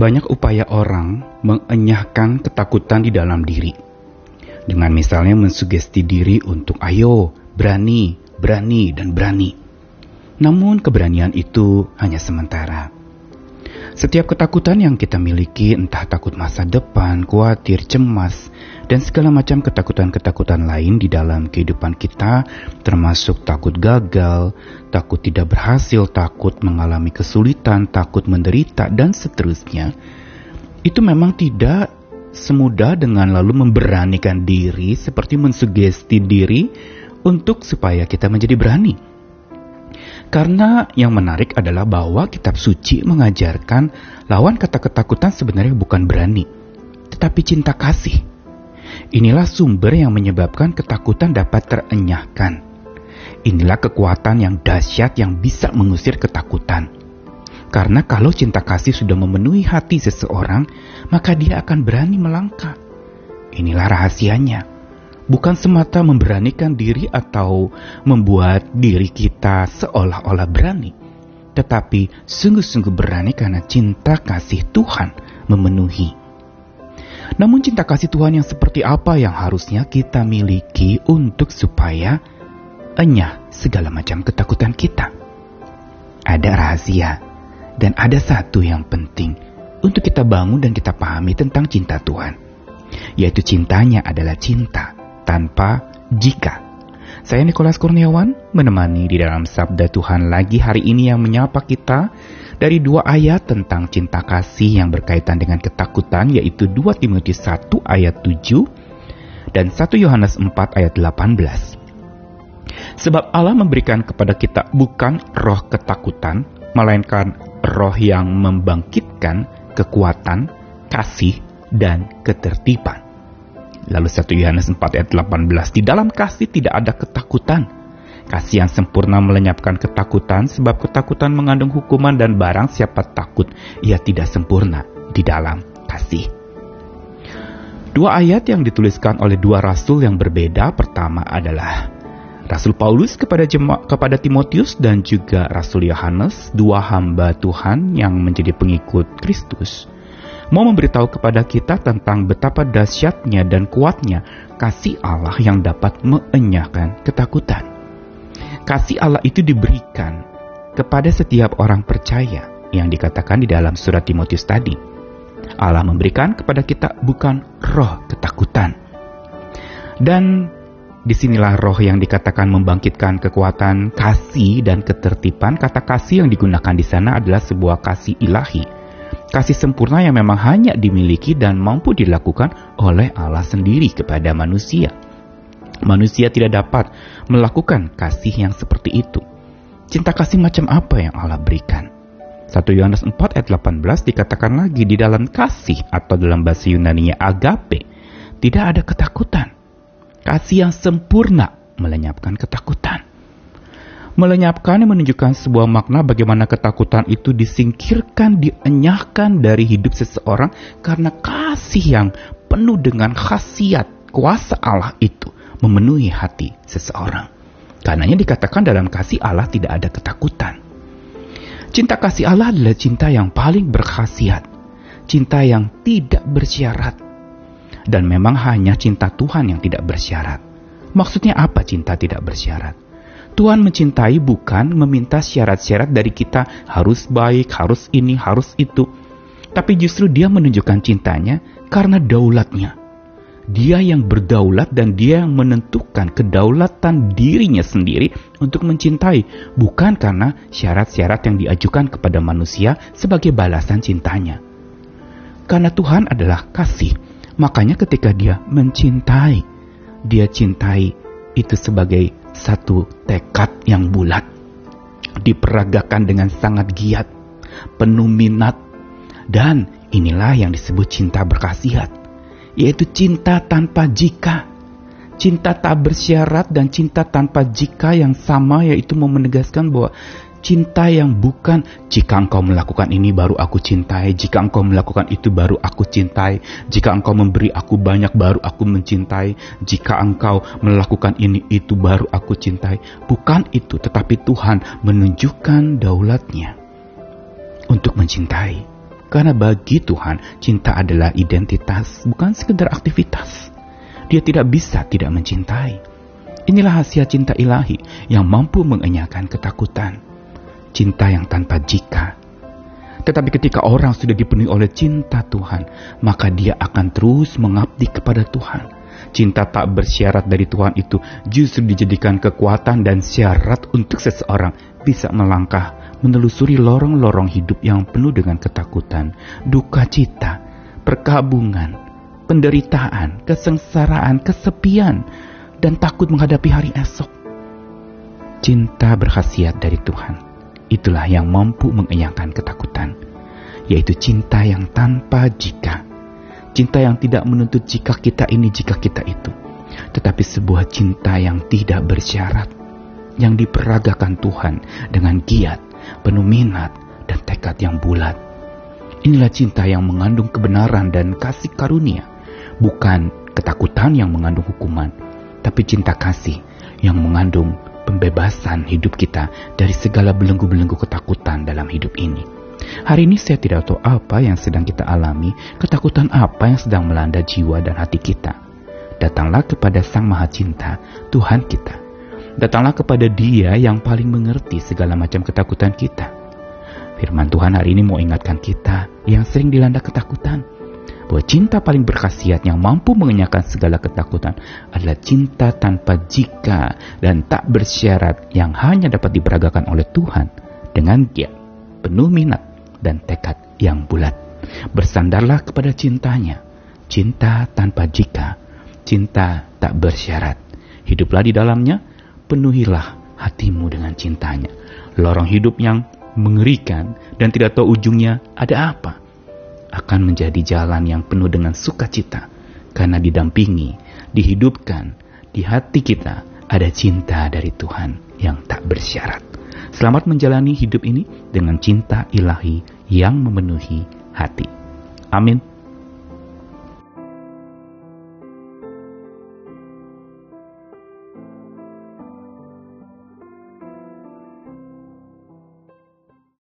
banyak upaya orang mengenyahkan ketakutan di dalam diri. Dengan misalnya mensugesti diri untuk ayo, berani, berani, dan berani. Namun keberanian itu hanya sementara. Setiap ketakutan yang kita miliki, entah takut masa depan, khawatir, cemas, dan segala macam ketakutan-ketakutan lain di dalam kehidupan kita, termasuk takut gagal, takut tidak berhasil, takut mengalami kesulitan, takut menderita, dan seterusnya, itu memang tidak semudah dengan lalu memberanikan diri seperti mensugesti diri untuk supaya kita menjadi berani. Karena yang menarik adalah bahwa kitab suci mengajarkan lawan kata ketakutan sebenarnya bukan berani, tetapi cinta kasih. Inilah sumber yang menyebabkan ketakutan dapat terenyahkan. Inilah kekuatan yang dahsyat yang bisa mengusir ketakutan. Karena kalau cinta kasih sudah memenuhi hati seseorang, maka dia akan berani melangkah. Inilah rahasianya bukan semata memberanikan diri atau membuat diri kita seolah-olah berani, tetapi sungguh-sungguh berani karena cinta kasih Tuhan memenuhi. Namun cinta kasih Tuhan yang seperti apa yang harusnya kita miliki untuk supaya enyah segala macam ketakutan kita? Ada rahasia dan ada satu yang penting untuk kita bangun dan kita pahami tentang cinta Tuhan, yaitu cintanya adalah cinta tanpa jika. Saya Nikolas Kurniawan menemani di dalam Sabda Tuhan lagi hari ini yang menyapa kita dari dua ayat tentang cinta kasih yang berkaitan dengan ketakutan yaitu 2 Timotius 1 ayat 7 dan 1 Yohanes 4 ayat 18. Sebab Allah memberikan kepada kita bukan roh ketakutan, melainkan roh yang membangkitkan kekuatan, kasih, dan ketertiban. Lalu 1 Yohanes 4 ayat 18, di dalam kasih tidak ada ketakutan. Kasih yang sempurna melenyapkan ketakutan sebab ketakutan mengandung hukuman dan barang siapa takut ia tidak sempurna di dalam kasih. Dua ayat yang dituliskan oleh dua rasul yang berbeda pertama adalah Rasul Paulus kepada Jema kepada Timotius dan juga Rasul Yohanes, dua hamba Tuhan yang menjadi pengikut Kristus mau memberitahu kepada kita tentang betapa dahsyatnya dan kuatnya kasih Allah yang dapat mengenyahkan ketakutan. Kasih Allah itu diberikan kepada setiap orang percaya yang dikatakan di dalam surat Timotius tadi. Allah memberikan kepada kita bukan roh ketakutan. Dan di sinilah roh yang dikatakan membangkitkan kekuatan kasih dan ketertiban. Kata kasih yang digunakan di sana adalah sebuah kasih ilahi kasih sempurna yang memang hanya dimiliki dan mampu dilakukan oleh Allah sendiri kepada manusia. Manusia tidak dapat melakukan kasih yang seperti itu. Cinta kasih macam apa yang Allah berikan? 1 Yohanes 4 ayat 18 dikatakan lagi di dalam kasih atau dalam bahasa Yunani agape tidak ada ketakutan. Kasih yang sempurna melenyapkan ketakutan melenyapkan yang menunjukkan sebuah makna bagaimana ketakutan itu disingkirkan, dienyahkan dari hidup seseorang karena kasih yang penuh dengan khasiat kuasa Allah itu memenuhi hati seseorang. Karenanya dikatakan dalam kasih Allah tidak ada ketakutan. Cinta kasih Allah adalah cinta yang paling berkhasiat, cinta yang tidak bersyarat, dan memang hanya cinta Tuhan yang tidak bersyarat. Maksudnya apa cinta tidak bersyarat? Tuhan mencintai bukan meminta syarat-syarat dari kita harus baik, harus ini, harus itu. Tapi justru dia menunjukkan cintanya karena daulatnya. Dia yang berdaulat dan dia yang menentukan kedaulatan dirinya sendiri untuk mencintai, bukan karena syarat-syarat yang diajukan kepada manusia sebagai balasan cintanya. Karena Tuhan adalah kasih, makanya ketika dia mencintai, dia cintai itu sebagai satu tekad yang bulat, diperagakan dengan sangat giat, penuh minat, dan inilah yang disebut cinta berkhasiat, yaitu cinta tanpa jika. Cinta tak bersyarat dan cinta tanpa jika yang sama yaitu mau menegaskan bahwa cinta yang bukan jika engkau melakukan ini baru aku cintai, jika engkau melakukan itu baru aku cintai, jika engkau memberi aku banyak baru aku mencintai, jika engkau melakukan ini itu baru aku cintai. Bukan itu, tetapi Tuhan menunjukkan daulatnya untuk mencintai. Karena bagi Tuhan, cinta adalah identitas, bukan sekedar aktivitas. Dia tidak bisa tidak mencintai. Inilah hasil cinta ilahi yang mampu mengenyahkan ketakutan. Cinta yang tanpa jika. Tetapi ketika orang sudah dipenuhi oleh cinta Tuhan, maka dia akan terus mengabdi kepada Tuhan. Cinta tak bersyarat dari Tuhan itu justru dijadikan kekuatan dan syarat untuk seseorang bisa melangkah menelusuri lorong-lorong hidup yang penuh dengan ketakutan, duka cita, perkabungan, penderitaan, kesengsaraan, kesepian, dan takut menghadapi hari esok. Cinta berkhasiat dari Tuhan. Itulah yang mampu mengenyangkan ketakutan, yaitu cinta yang tanpa jika. Cinta yang tidak menuntut jika kita ini, jika kita itu. Tetapi sebuah cinta yang tidak bersyarat, yang diperagakan Tuhan dengan giat, penuh minat, dan tekad yang bulat. Inilah cinta yang mengandung kebenaran dan kasih karunia, bukan ketakutan yang mengandung hukuman, tapi cinta kasih yang mengandung pembebasan hidup kita dari segala belenggu-belenggu ketakutan dalam hidup ini. Hari ini saya tidak tahu apa yang sedang kita alami, ketakutan apa yang sedang melanda jiwa dan hati kita. Datanglah kepada Sang Maha Cinta, Tuhan kita, Datanglah kepada Dia yang paling mengerti segala macam ketakutan kita. Firman Tuhan hari ini mau ingatkan kita yang sering dilanda ketakutan bahwa cinta paling berkhasiat yang mampu mengenyahkan segala ketakutan adalah cinta tanpa jika dan tak bersyarat yang hanya dapat diperagakan oleh Tuhan dengan giat, penuh minat, dan tekad yang bulat. Bersandarlah kepada cintanya, cinta tanpa jika, cinta tak bersyarat. Hiduplah di dalamnya, penuhilah hatimu dengan cintanya. Lorong hidup yang mengerikan dan tidak tahu ujungnya ada apa, akan menjadi jalan yang penuh dengan sukacita karena didampingi, dihidupkan di hati kita ada cinta dari Tuhan yang tak bersyarat. Selamat menjalani hidup ini dengan cinta ilahi yang memenuhi hati. Amin.